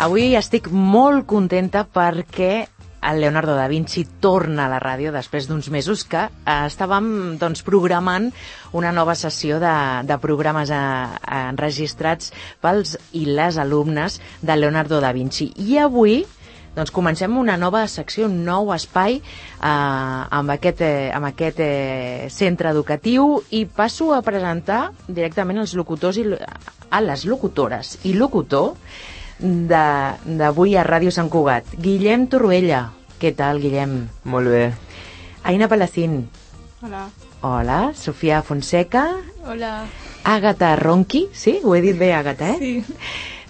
Avui estic molt contenta perquè el Leonardo da Vinci torna a la ràdio després d'uns mesos que eh, estàvem doncs, programant una nova sessió de, de programes eh, enregistrats pels i les alumnes de Leonardo da Vinci. I avui doncs comencem una nova secció, un nou espai eh, amb aquest, eh, amb aquest eh, centre educatiu i passo a presentar directament els locutors i a les locutores i locutor d'avui a Ràdio Sant Cugat. Guillem Torruella. Què tal, Guillem? Molt bé. Aina Palacín. Hola. Hola. Sofia Fonseca. Hola. Àgata Ronqui. Sí? Ho he dit bé, Àgata, eh? Sí.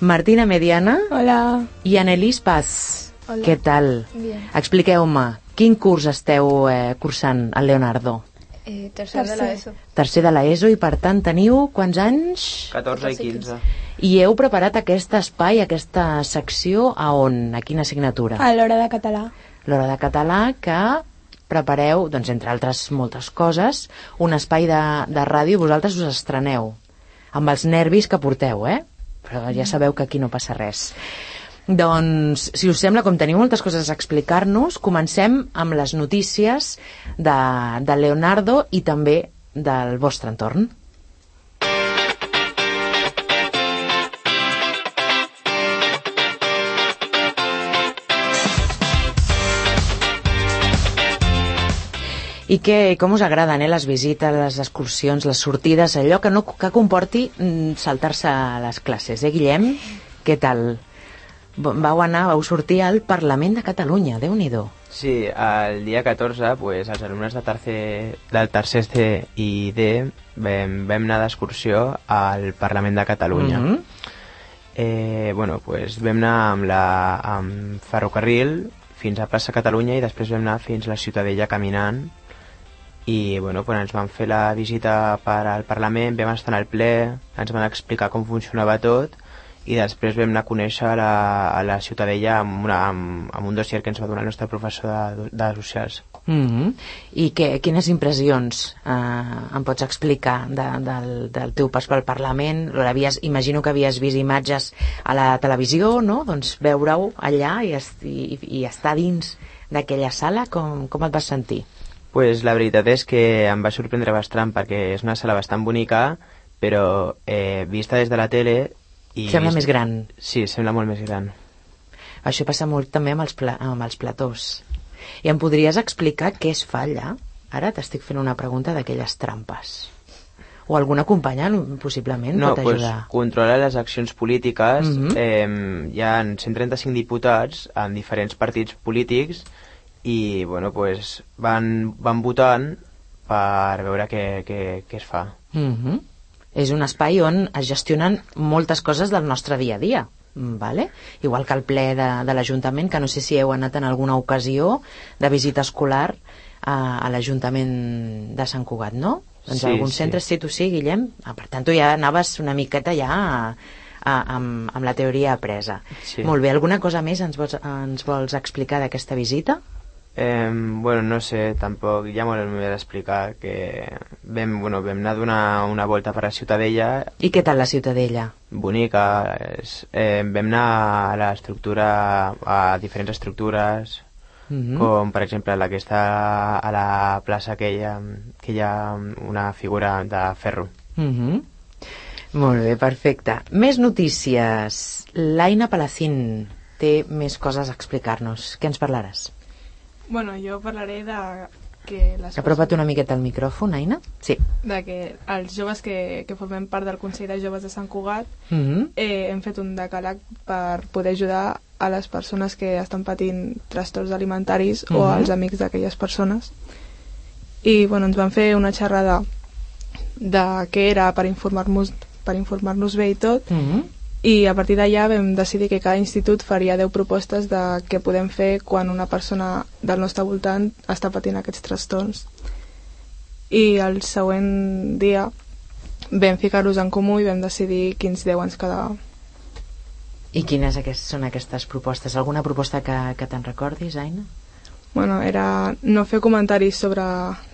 Martina Mediana. Hola. I Annelís Paz. Hola. Què tal? Bien. Expliqueu-me, quin curs esteu eh, cursant al Leonardo? Eh, tercer, de l'ESO. Tercer de l'ESO i per tant teniu quants anys? 14 i 15. I heu preparat aquest espai, aquesta secció a on? A quina assignatura? A l'hora de català. L'hora de català que prepareu, doncs entre altres moltes coses, un espai de, de ràdio i vosaltres us estreneu amb els nervis que porteu, eh? Però ja sabeu que aquí no passa res. Doncs, si us sembla, com teniu moltes coses a explicar-nos, comencem amb les notícies de, de Leonardo i també del vostre entorn. I què, com us agraden eh, les visites, les excursions, les sortides, allò que no que comporti mm, saltar-se a les classes, eh, Guillem? Què tal? Vau anar, vau sortir al Parlament de Catalunya, déu nhi Sí, el dia 14, pues, els alumnes de tercer, del tercer C i D vam, vam anar d'excursió al Parlament de Catalunya. Mm -hmm. eh, bueno, pues, vam anar amb, la, amb ferrocarril fins a plaça Catalunya i després vam anar fins a la Ciutadella caminant i bueno, pues ens van fer la visita per al Parlament, vam estar al ple, ens van explicar com funcionava tot i després vam anar a conèixer la, a la Ciutadella amb, una, amb, amb un dossier que ens va donar el nostre professor de, de socials. Mm -hmm. I que, quines impressions eh, em pots explicar de, del, del teu pas pel Parlament? Imagino que havies vist imatges a la televisió, no? Doncs veure-ho allà i, i, i estar dins d'aquella sala, com, com et vas sentir? Pues la veritat és que em va sorprendre bastant perquè és una sala bastant bonica, però eh, vista des de la tele... I sembla vist... més gran. Sí, sembla molt més gran. Això passa molt també amb els, pla amb els platós. I em podries explicar què es fa allà? Ara t'estic fent una pregunta d'aquelles trampes. O alguna companya, possiblement, no, pot pues, ajudar? controla les accions polítiques. Mm -hmm. eh, hi ha 135 diputats en diferents partits polítics i bueno, pues, van, van votant per veure què, què, què es fa. Mm -hmm. És un espai on es gestionen moltes coses del nostre dia a dia. Vale? Igual que el ple de, de l'Ajuntament, que no sé si heu anat en alguna ocasió de visita escolar a, a l'Ajuntament de Sant Cugat, no? Doncs Sí, alguns sí. centres sí, tu sí, Guillem. Ah, per tant, tu ja anaves una miqueta ja a, a, amb, amb la teoria apresa. Sí. Molt bé, alguna cosa més ens vols, ens vols explicar d'aquesta visita? Eh, bueno, no sé, tampoc, ja m'ho he d'explicar, que vam, bueno, vam anar a donar una volta per la Ciutadella, I què tal la Ciutadella? bonica, és, eh, vam anar a l'estructura, a diferents estructures, Mm com per exemple la que està a la plaça que hi ha, que hi ha una figura de ferro. Mhm. Molt bé, perfecte. Més notícies. L'Aina Palacín té més coses a explicar-nos. Què ens parlaràs? Bueno, jo parlaré de que les Apropa't una miqueta al micròfon, Aina. Sí. de que els joves que, que formem part del Consell de Joves de Sant Cugat Mhm. eh, hem fet un decàleg per poder ajudar a les persones que estan patint trastorns alimentaris o Mhm. als amics d'aquelles persones i bueno, ens van fer una xerrada de què era per informar-nos per informar-nos bé i tot Mhm. I a partir d'allà vam decidir que cada institut faria 10 propostes de què podem fer quan una persona del nostre voltant està patint aquests trastorns. I el següent dia vam ficar-los en comú i vam decidir quins 10 ens quedàvem. I quines aquest, són aquestes propostes? Alguna proposta que, que te'n recordis, Aina? Bueno, era no fer comentaris sobre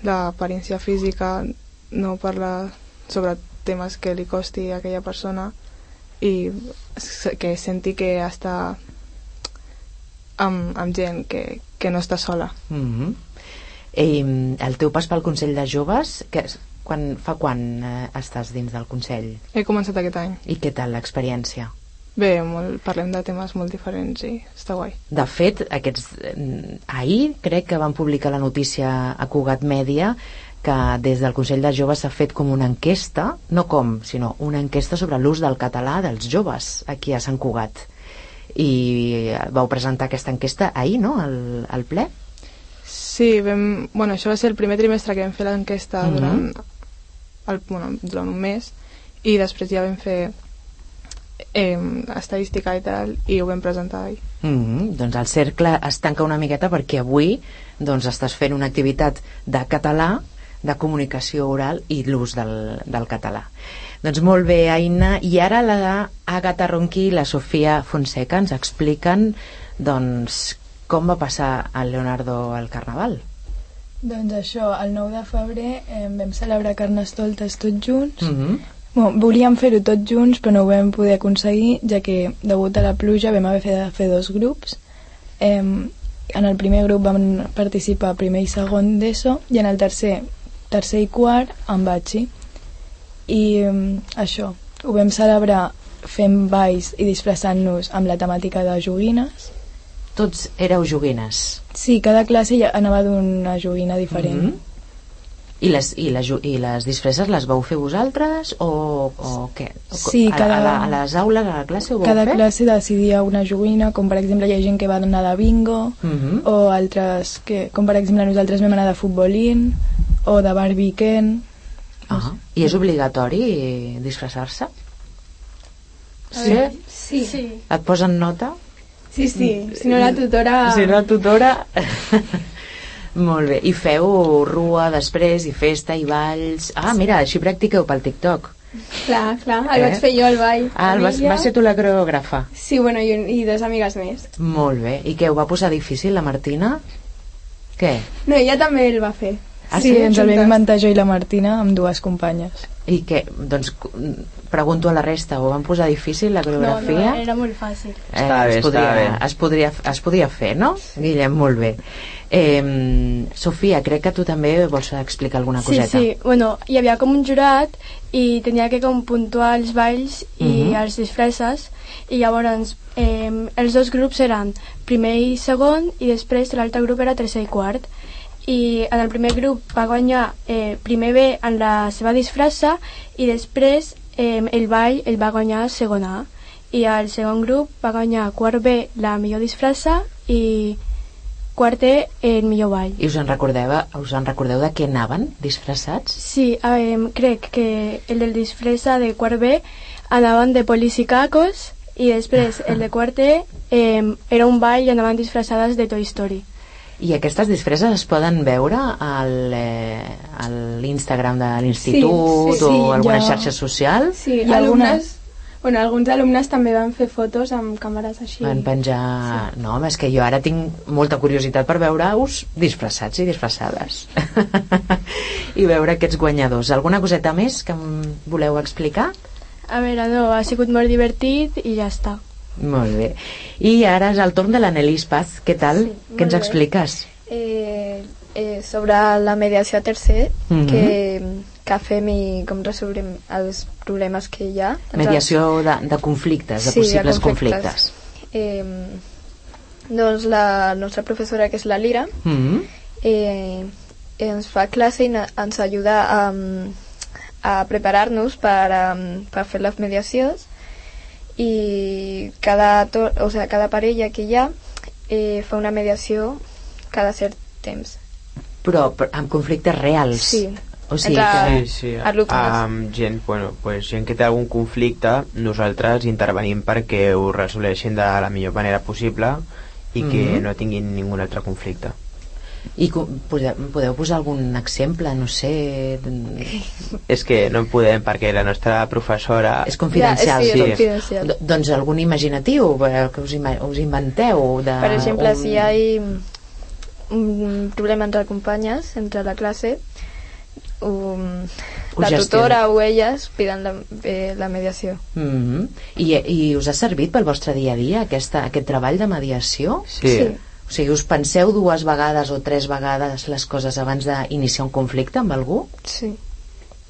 l'aparència física, no parlar sobre temes que li costi a aquella persona i que senti que està amb, amb gent que, que no està sola. Mm -hmm. eh, el teu pas pel Consell de Joves, que, quan, fa quan eh, estàs dins del Consell? He començat aquest any. I què tal l'experiència? Bé, molt, parlem de temes molt diferents i està guai. De fet, aquests, ahir crec que van publicar la notícia a Cugat Mèdia que des del Consell de Joves s'ha fet com una enquesta, no com, sinó una enquesta sobre l'ús del català dels joves aquí a Sant Cugat i vau presentar aquesta enquesta ahir, no?, al, al ple? Sí, vam, bueno, això va ser el primer trimestre que vam fer l'enquesta mm -hmm. durant, el, bueno, durant un mes i després ja vam fer eh, estadística i tal i ho vam presentar ahir. Mm -hmm. Doncs el cercle es tanca una miqueta perquè avui doncs, estàs fent una activitat de català de comunicació oral i l'ús del, del català. Doncs molt bé, Aina. I ara la Agatha Ronqui i la Sofia Fonseca ens expliquen doncs, com va passar el Leonardo al Carnaval. Doncs això, el 9 de febrer eh, vam celebrar Carnestoltes tots junts. Mm -hmm. bueno, volíem fer-ho tots junts, però no ho vam poder aconseguir, ja que, degut a la pluja, vam haver de fer dos grups. Eh, en el primer grup vam participar primer i segon d'ESO, i en el tercer, tercer i quart, amb Batxi i um, això, ho vam celebrar fent balls i disfressant-nos amb la temàtica de joguines. Tots éreu joguines? Sí, cada classe ja anava d'una joguina diferent. Mm -hmm. I les, i, les, I les disfresses les vau fer vosaltres o, o què? Sí, cada, a, a, a les aules, a la classe ho vau cada fer? classe decidia una joguina, com per exemple hi ha gent que va anar de bingo, Mm -hmm. o altres que, com per exemple nosaltres vam anar de futbolín, o de Barbie Ken, Ah, I és obligatori disfressar-se? Sí? Sí. sí. Et posen nota? Sí, sí. Si no la tutora... Si no la tutora... Molt bé. I feu rua després, i festa, i balls... Ah, mira, així practiqueu pel TikTok. Clar, clar. El Eh? vaig fer jo, el ball. Ah, el vas, vas ser tu la coreògrafa. Sí, bueno, i, i dos amigues més. Molt bé. I què, ho va posar difícil, la Martina? Què? No, ella també el va fer. Ah, sí, sí? ens el vam inventar jo i la Martina amb dues companyes. I què? Doncs pregunto a la resta, ho van posar difícil, la No, coreografia? no, era molt fàcil. Eh, Estava bé, es, podria, estava bé. es, podria, es podia fer, no? Guillem, molt bé. Eh, Sofia, crec que tu també vols explicar alguna Sí, coseta. sí. Bueno, hi havia com un jurat i tenia que com puntuar els balls i Mhm. els disfresses i llavors eh, els dos grups eren primer i segon i després l'altre grup era tercer i quart i en el primer grup va guanyar eh, primer B en la seva disfressa i després eh, el ball el va guanyar segon A i el segon grup va guanyar quart B la millor disfressa i quart E el millor ball I us en recordeu, us en recordeu de què anaven disfressats? Sí, eh, crec que el del disfressa de quart B anaven de polis i cacos i després el de quart E eh, era un ball i anaven disfressades de Toy Story. I aquestes disfresses es poden veure al, eh, a l'Instagram de l'institut Sí, sí, o sí, alguna ja. xarxa social? Sí, I alumnes... Bueno, alguns alumnes també van fer fotos amb càmeres així. Van penjar... No, home, és que jo ara tinc molta curiositat per veure-us disfressats i disfressades. I veure aquests guanyadors. Alguna coseta més que em voleu explicar? A veure, no, ha sigut molt divertit i ja està. Molt bé. I ara és el torn de l'Anelis Paz. Què tal? Sí, Què ens bé. expliques? Eh, eh, sobre la mediació a tercer, Mhm. que, que fem i com resolem els problemes que hi ha. entre- Mediació de, de conflictes, de Sí, de possibles conflictes. conflictes. Eh, doncs la nostra professora, que és la Lira, Mm eh, ens fa classe i ens ajuda a, a preparar-nos per, a, per fer les mediacions i cada, to, o sea, cada parella que hi ha eh, fa una mediació cada cert temps. Però, però amb conflictes reals. Sí. O sigui Entre- que... Sí, sí. Amb gent, bueno, pues, gent que té algun conflicte, nosaltres intervenim perquè ho resoleixin de la millor manera possible i que Mhm. no tinguin ningun altre conflicte. I podeu, posar algun exemple, no sé... És que no en podem perquè la nostra professora... És confidencial. Ja, sí, és sí. confidencial. Do- Doncs algun imaginatiu eh, que us, ima us inventeu de, Per exemple, un- si hi ha un problema entre companyes, entre la classe, um, la tutora o elles piden la, eh, la mediació. Mm -hmm. I, I us ha servit pel vostre dia a dia aquesta, aquest treball de mediació? Sí. Sí. O sigui, us penseu dues vegades o tres vegades les coses abans d'iniciar un conflicte amb algú? Sí.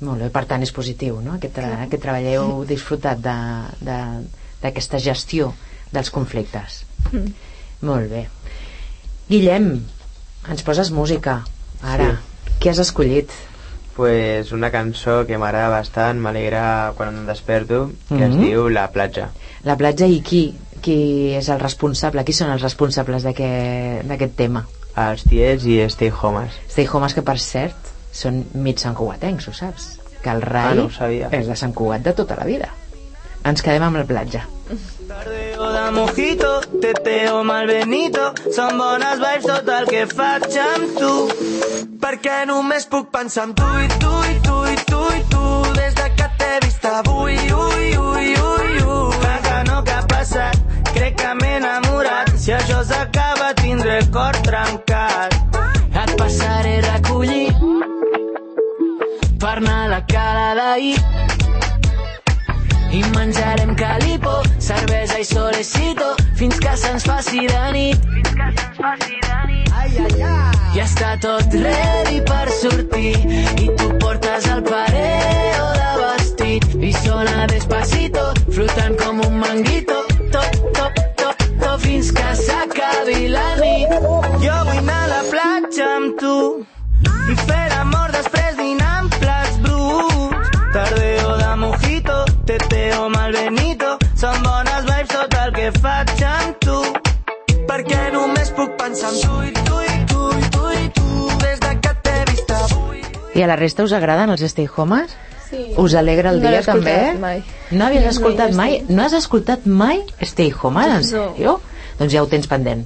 Molt bé, per tant és positiu, no? Aquest, tra aquest treball heu disfrutat de- de- d'aquesta gestió dels conflictes. Mm. Molt bé. Guillem, ens poses música, ara. Què has escollit? Pues una cançó que m'agrada bastant, m'alegra quan em desperto, que es Mhm. diu La platja. La platja i qui? Qui és el responsable? Qui són els responsables d'aquest d'aquest tema? Els tiets i Stay Homes. Stay Homes, que per cert, són mig santcugatencs, ho saps? Que el rai Ah, no és de Sant Cugat de tota la vida. Ens quedem amb la platja. Tardeo de mojito, teteo malbenito, són bones vibes tot el que faig amb tu. Perquè només puc pensar en tu i tu i tu i tu i tu, des de que t'he vist avui, això s'acaba tindré el cor trencat. Et passaré a recollir per anar a la cala d'ahir i menjarem calipo, cervesa i solecito fins que se'ns faci de nit. Fins que se'ns faci de nit. Ai, ai, ai. I està tot ready per sortir i tu portes el pareo de vestit i sona despacito, flotant com un manguito, top, top, top, top, fins que s'acabi la nit. Jo vull anar a la platja amb tu i fer l'amor després dinar amb plats bruts. Tardeo de mojito, teteo malbenito, són bones vibes tot el que faig amb tu. Perquè només puc pensar en tu i tu i tu i tu i tu, des de que t'he vist avui. I a la resta us agraden els Stay Homes? Sí. Us alegra el No dia també? mai. No havies escoltat no, mai? No has escoltat mai Stay Home, en sèrio? Doncs ja ho tens pendent.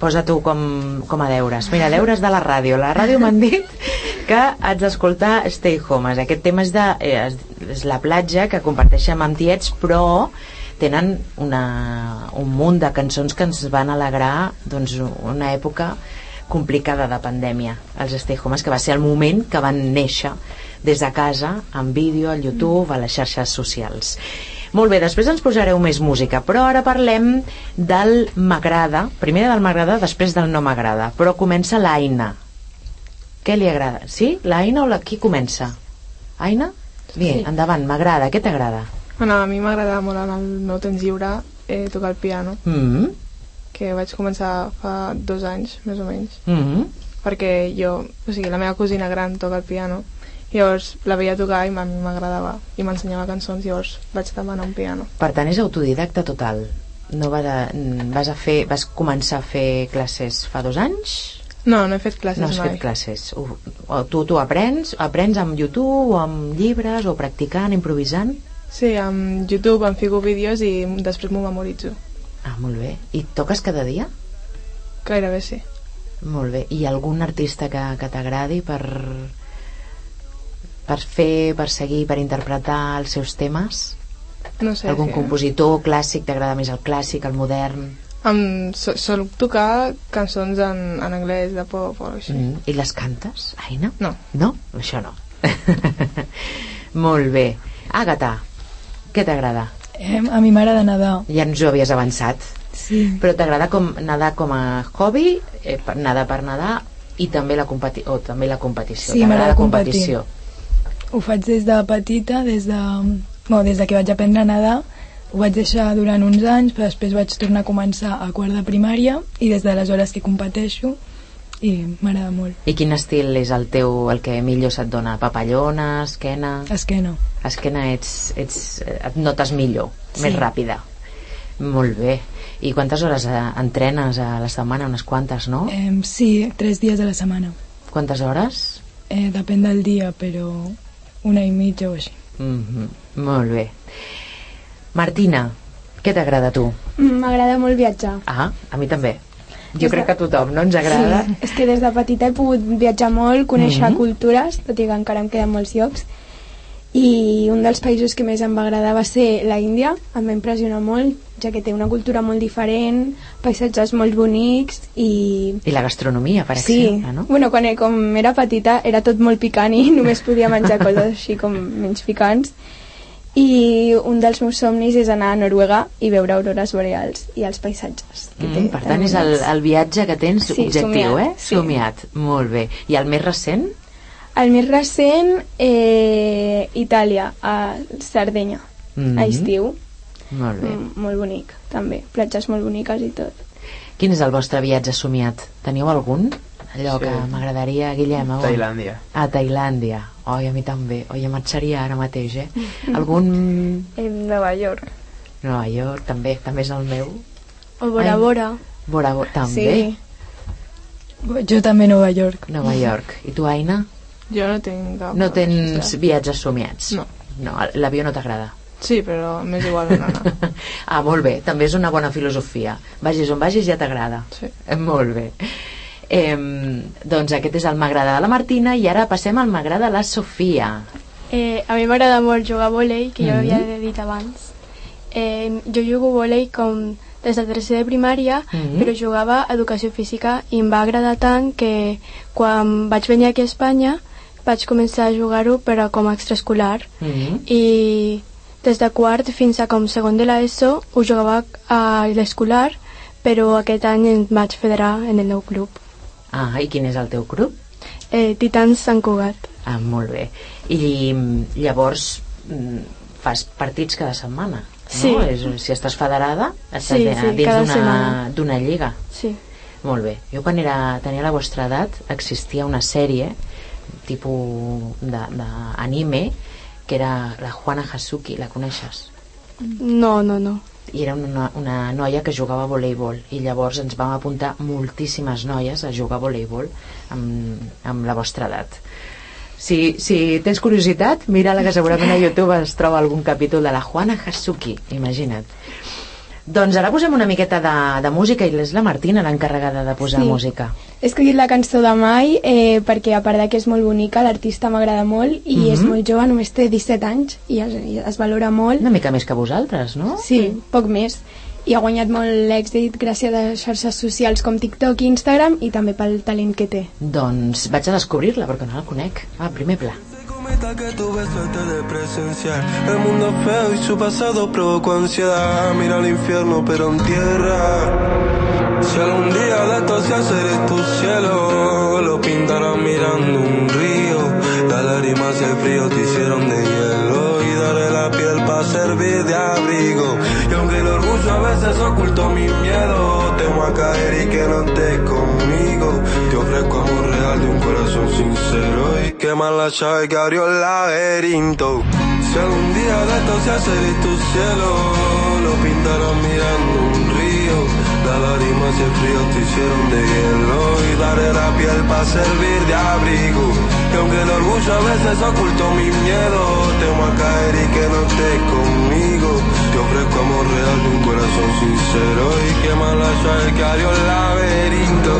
Posa tu com, com a deures. Mira, deures de la ràdio. La ràdio m'han dit que has d'escoltar Stay Homes. Aquest tema és, de, eh, és, és la platja que comparteixen amb tiets, però tenen una, un munt de cançons que ens van alegrar doncs, una època complicada de pandèmia, els Stay Homes, que va ser el moment que van néixer des de casa, en vídeo, al YouTube, a les xarxes socials. Molt bé, després ens posareu més música, però ara parlem del m'agrada, primer del m'agrada, després del no m'agrada, però comença l'Aina. Què li agrada? Sí? L'Aina o la... qui comença? Aina? Bé, Sí. endavant, m'agrada, què t'agrada? Bueno, a mi m'agrada molt en el meu temps lliure eh, tocar el piano, Mm -hmm. que vaig començar fa dos anys, més o menys, Mm -hmm. perquè jo, o sigui, la meva cosina gran toca el piano, llavors la veia tocar i a mi m'agradava, i m'ensenyava cançons, llavors vaig demanar un piano. Per tant, és autodidacta total. No va de, mm, vas, a fer, vas començar a fer classes fa dos anys? No, no he fet classes No has mai. fet classes. O, o tu tu aprens, aprens amb YouTube o amb llibres o practicant, improvisant? Sí, amb YouTube em fico vídeos i després m'ho memoritzo. Ah, molt bé. I toques cada dia? Gairebé sí. Molt bé. I algun artista que, que t'agradi per per fer, per seguir, per interpretar els seus temes? No sé. Algun sí. compositor clàssic, t'agrada més el clàssic, el modern? Em, so, sol tocar cançons en, en anglès, de pop o així. Mm. I les cantes, Aina? No. No? Això no. Molt bé. Àgata, què t'agrada? Eh, a mi m'agrada nedar. Ja ens ho havies avançat. Sí. Però t'agrada com nedar com a hobby, eh, per, nedar per nedar, i també la, competi o també la competició. Sí, m'agrada la competir. Ho faig des de petita, des de, bueno, des de que vaig aprendre a nedar. Ho vaig deixar durant uns anys, però després vaig tornar a començar a quart de primària i des d'aleshores que competeixo i m'agrada molt. I quin estil és el teu, el que millor se't dona? Papallona, esquena? Esquena. Esquena ets, ets, et notes millor, Sí. més ràpida. Molt bé. I quantes hores eh, entrenes a la setmana? Unes quantes, no? Eh, sí, tres dies a la setmana. Quantes hores? Eh, depèn del dia, però una i mitja o així. Mm Molt bé. Martina, què t'agrada a tu? M'agrada molt viatjar. Ah, a mi també. Jo crec que a tothom, no? Ens agrada. Sí, és que des de petita he pogut viatjar molt, conèixer Mhm. cultures, tot i que encara em queden molts llocs. I un dels països que més em va agradar va ser la Índia, em va impressionar molt, ja que té una cultura molt diferent, paisatges molt bonics i... I la gastronomia, per Sí, exemple, no? bueno, quan com era petita era tot molt picant i només podia menjar coses així com menys picants i un dels meus somnis és anar a Noruega i veure aurores boreals i els paisatges que té. Mm, per tan tant, és el, el viatge que tens Sí, objectiu, somiat, eh? sí. Somiat. Molt bé. I el més recent? El més recent, eh, Itàlia, a Sardenya, Mhm. a estiu. Molt bé. Mm, molt bonic, també. Platges molt boniques i tot. Quin és el vostre viatge somiat? Teniu algun? Allò Sí. que m'agradaria, Guillem. a? Tailàndia. A Tailàndia. Oi, a mi també. Oi, marxaria ara mateix, eh? Algun... En Nova York. Nova York, també. També és el meu. O Bora Ai. Bora. Bora, Bora, també. Sí. Jo també Nova York. Nova York. I tu, Aina? Jo no tinc cap... No tens viatges somiats? No. No, l'avió no t'agrada? Sí, però m'és igual on anar. ah, molt bé, també és una bona filosofia. Vagis on vagis ja t'agrada. Sí. Eh, Molt bé. Eh, doncs aquest és el m'agrada de la Martina i ara passem al m'agrada de la Sofia. Eh, a mi m'agrada molt jugar a vòlei, que ja Mhm. ho havia dit abans. Eh, jo jugo a vòlei com des de tercer de primària, Mhm. però jugava a educació física i em va agradar tant que quan vaig venir aquí a Espanya vaig començar a jugar-ho però com a extraescolar Mm -hmm. i des de quart fins a com segon de l'ESO ho jugava a l'escolar però aquest any em vaig federar en el nou club Ah, i quin és el teu grup? eh, Titans Sant Cugat Ah, molt bé. I mm, llavors mm, fas partits cada setmana, no? Sí. És, si estàs federada, estàs Sí, sí, dins d'una lliga. sí. Molt bé. Jo quan era, tenia la vostra edat existia una sèrie tipus d'anime que era la Juana Hasuki, la coneixes? no, no, no. I era una, una noia que jugava a voleibol i llavors ens vam apuntar moltíssimes noies a jugar a voleibol amb, amb la vostra edat. Si, si tens curiositat mira-la que segurament a YouTube es troba algun capítol de la Juana Hasuki imagina't doncs ara posem una miqueta de, de música i és la Martina l'encarregada de posar Sí. música He escollit la cançó de Mai eh, perquè a part de que és molt bonica, l'artista m'agrada molt i Mhm. és molt jove, només té 17 anys i es, i es valora molt. una mica més que vosaltres, no? Sí, poc més. I ha guanyat molt l'èxit gràcies a xarxes socials com TikTok i Instagram i també pel talent que té. doncs vaig a descobrir-la perquè no la conec ah, primer pla Cometa que tu beso antes de presenciar El mundo es feo y su pasado provocó ansiedad. Mira el infierno pero en tierra. Si algún día de esto se hace tu cielo. Lo pintarán mirando un río. Las lágrimas y el frío te hicieron de hielo. Y daré la piel para servir de abrigo. Y aunque el orgullo a veces ocultó mi miedo caer y que no estés conmigo. Te ofrezco amor real de un corazón sincero Y quemar la llave que abrió el laberinto. Si algún día de esto se hace de tu cielo Lo pintarán mirando un río. Las lágrimas y el frío te hicieron de hielo Y daré la piel para servir de abrigo. Y aunque el orgullo a veces ocultó mi miedo Temo a caer y que no estés conmigo ofrezco amor real de un corazón sincero Y quemar la llave que abrió el laberinto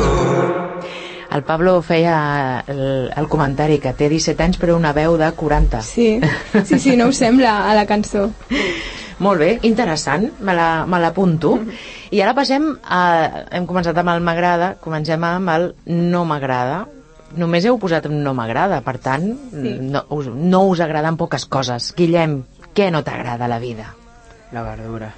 el Pablo feia el, el comentari que té 17 anys però una veu de 40 Sí, sí, sí, no us sembla a la cançó. Molt bé, interessant, me la- me l'apunto. I ara passem a... Hem començat amb el m'agrada, comencem amb el no m'agrada. Només heu posat un no m'agrada, per tant, Sí. no, us, no us agraden poques coses. Guillem, què no t'agrada a la vida? La verdura.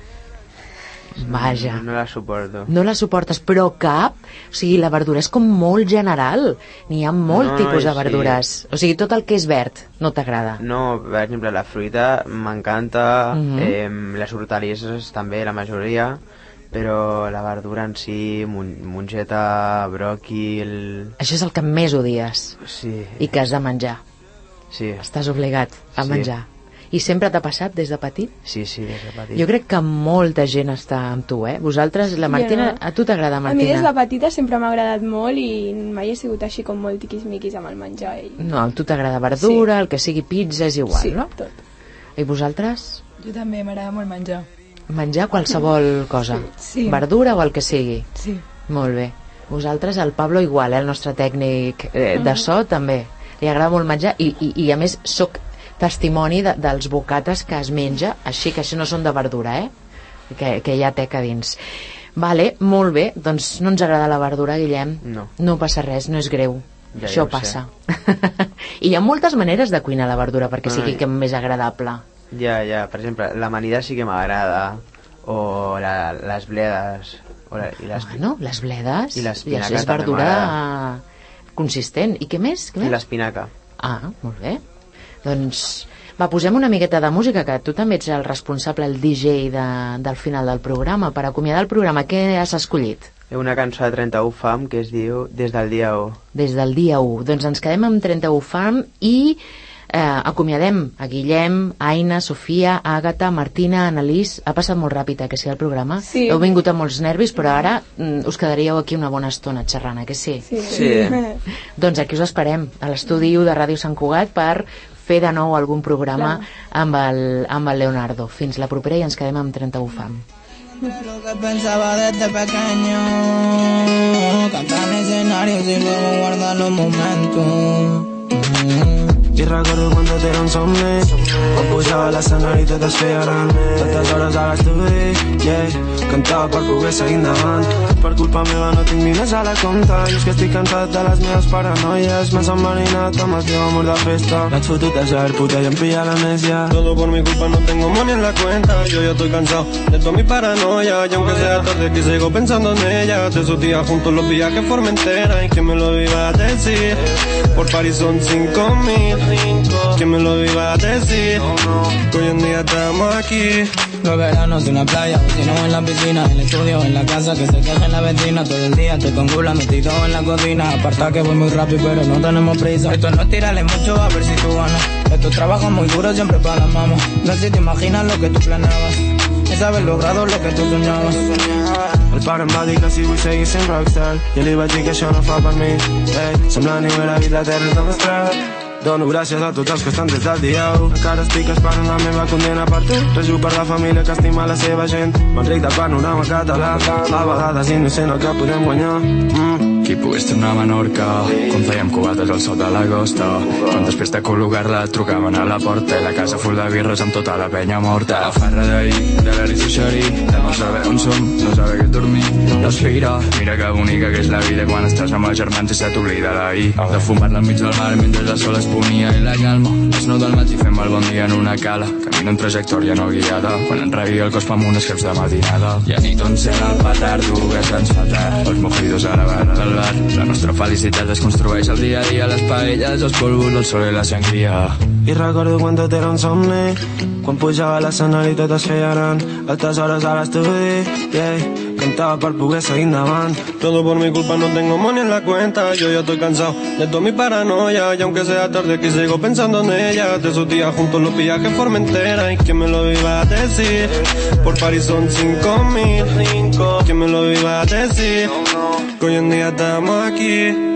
Vaja. No, no la suporto. No la suportes, però cap? O sigui, la verdura és com molt general. N'hi ha molt No, tipus de sí. verdures. O sigui, tot el que és verd no t'agrada. No, per exemple, la fruita m'encanta, Mhm. eh, les hortalisses també, la majoria, però la verdura en si, mon mongeta, bròquil... Això és el que més odies Sí, i que has de menjar. sí, Estàs obligat a Sí. menjar. I sempre t'ha passat des de petit? sí, sí, des de petit. Jo crec que molta gent està amb tu, eh? Vosaltres, la Martina, no. a tu t'agrada, A mi Martina? des de petita sempre m'ha agradat molt i mai he sigut així com molt tiquismiquis amb el menjar. I... No, a tu t'agrada verdura, el que sigui pizza és igual, sí, no? tot. I vosaltres? Jo també m'agrada molt menjar. Menjar qualsevol cosa. Sí. Verdura o el que sigui. Sí. Molt bé. Vosaltres, el Pablo igual, eh? el nostre tècnic eh, de so també. Li agrada molt menjar i, i, i a més sóc testimoni de, dels bocates que es menja, així que això no són de verdura, eh? que, que hi ha teca dins. Vale, molt bé, doncs no ens agrada la verdura, Guillem. No. No passa res, no és greu. Ja, Això ja passa. I hi ha moltes maneres de cuinar la verdura perquè sigui Ai. que més agradable. Ja, ja, per exemple, l'amanida sí que m'agrada, o la, les bledes, o la, i les, Bueno, les bledes I l'espinaca ja és verdura consistent. I què més? Què i més? l'espinaca. Ah, molt bé. Doncs va, posem una miqueta de música, que tu també ets el responsable, el DJ de, del final del programa. Per acomiadar el programa, què has escollit? Una cançó de 31 fam que es diu Des del dia 1. Des del dia 1. Doncs ens quedem amb 31 Farm i eh, acomiadem a Guillem, Aina, Sofia, Àgata, Martina, Annalís. Ha passat molt ràpid, eh, que sí, el programa? Sí. Heu vingut amb molts nervis, però ara mm, us quedaríeu aquí una bona estona xerrant, eh, que sí? Sí. Sí. Doncs aquí us esperem, a l'estudi 1 de Ràdio Sant Cugat, per fer de nou algun programa amb el, amb el Leonardo. Fins la propera i ens quedem amb 31 fam. Lo que pensaba desde pequeño, cantar en escenarios y luego guardar los momentos. I recordo quan tot era un somni Quan pujava a l'escenari tot es feia gran Tantes hores a l'estudi, yeah. Cantava per poder seguir endavant Per culpa meva no tinc diners a la compta I és que estic cansat de les meves paranoies M'has enverinat amb el teu amor de festa. L'haig fotut a ser puta i em pilla l'amnesia Todo por mi culpa no tengo money en la cuenta. Yo ya estoy cansado de toda mi paranoia. Y aunque sea tarde que sigo pensando en ella. De esos días juntos los viajes Formentera Y que me lo iba a decir. Por París son cinco mil Que me lo iba a decir Que hoy en día estamos aquí Los veranos en la playa, vecino en la piscina, en el estudio, en la casa, que se quejen la vecina. Todo el día estoy con gula metido en la cocina. Aparta que voy muy rápido, pero no tenemos prisa. Esto no es tirarle mucho a ver si tú ganas. Esto es trabajo muy duro siempre para la mamá. No sé si te imaginas lo que tú planeabas. Es haber logrado lo que tú soñabas. El pare em va dir que si vull seguir sent rockstar Jo li vaig dir que això no fa per mi Ei, semblant igual a vida la terra és demostrat Dono gràcies a tots els que estan des del dia 1 Encara estic esperant la meva condena per tu. Rejo per la família que estima la seva gent. M'enric del panorama català. A vegades innocent el que podem guanyar. Mm. Qui pogués tornar a Menorca quan fèiem cubates al sot de l'agosta quan després de col·locar-la trucaven a la porta i la casa full de birres amb tota la penya morta. La farra d'ahir, de l'Aris Xeri de no saber on som, no saber què dormir respira, mira que bonica que és la vida quan estàs amb els germans i se t'oblida l'ahir. De fumar-la enmig del mar mentre el sol es ponia i la calma. Les nou del matí fem el bon dia en una cala camino en trajectòria no guiada. Quan enraigui el cos fa amb unes creps de matinada. I a nit on sent el petardo que se'ns fa tard. Els mojitos a la barra. del bar la nostra felicitat es construeix al dia a dia les paelles, els polvos, el sol i la sangria I recordo quan tot era un somni Quan pujava a l'escenari tot es feia gran Altes hores a l'estudi, yeah Cantaba para poder seguir Todo por mi culpa no tengo money en la cuenta. Yo ya estoy cansado de toda mi paranoia. Y aunque sea tarde aquí sigo pensando en ella. De esos días juntos los viajes Formentera Y quién me lo iba a decir Por París son cinco mil. ¿Quién me lo iba a decir Que hoy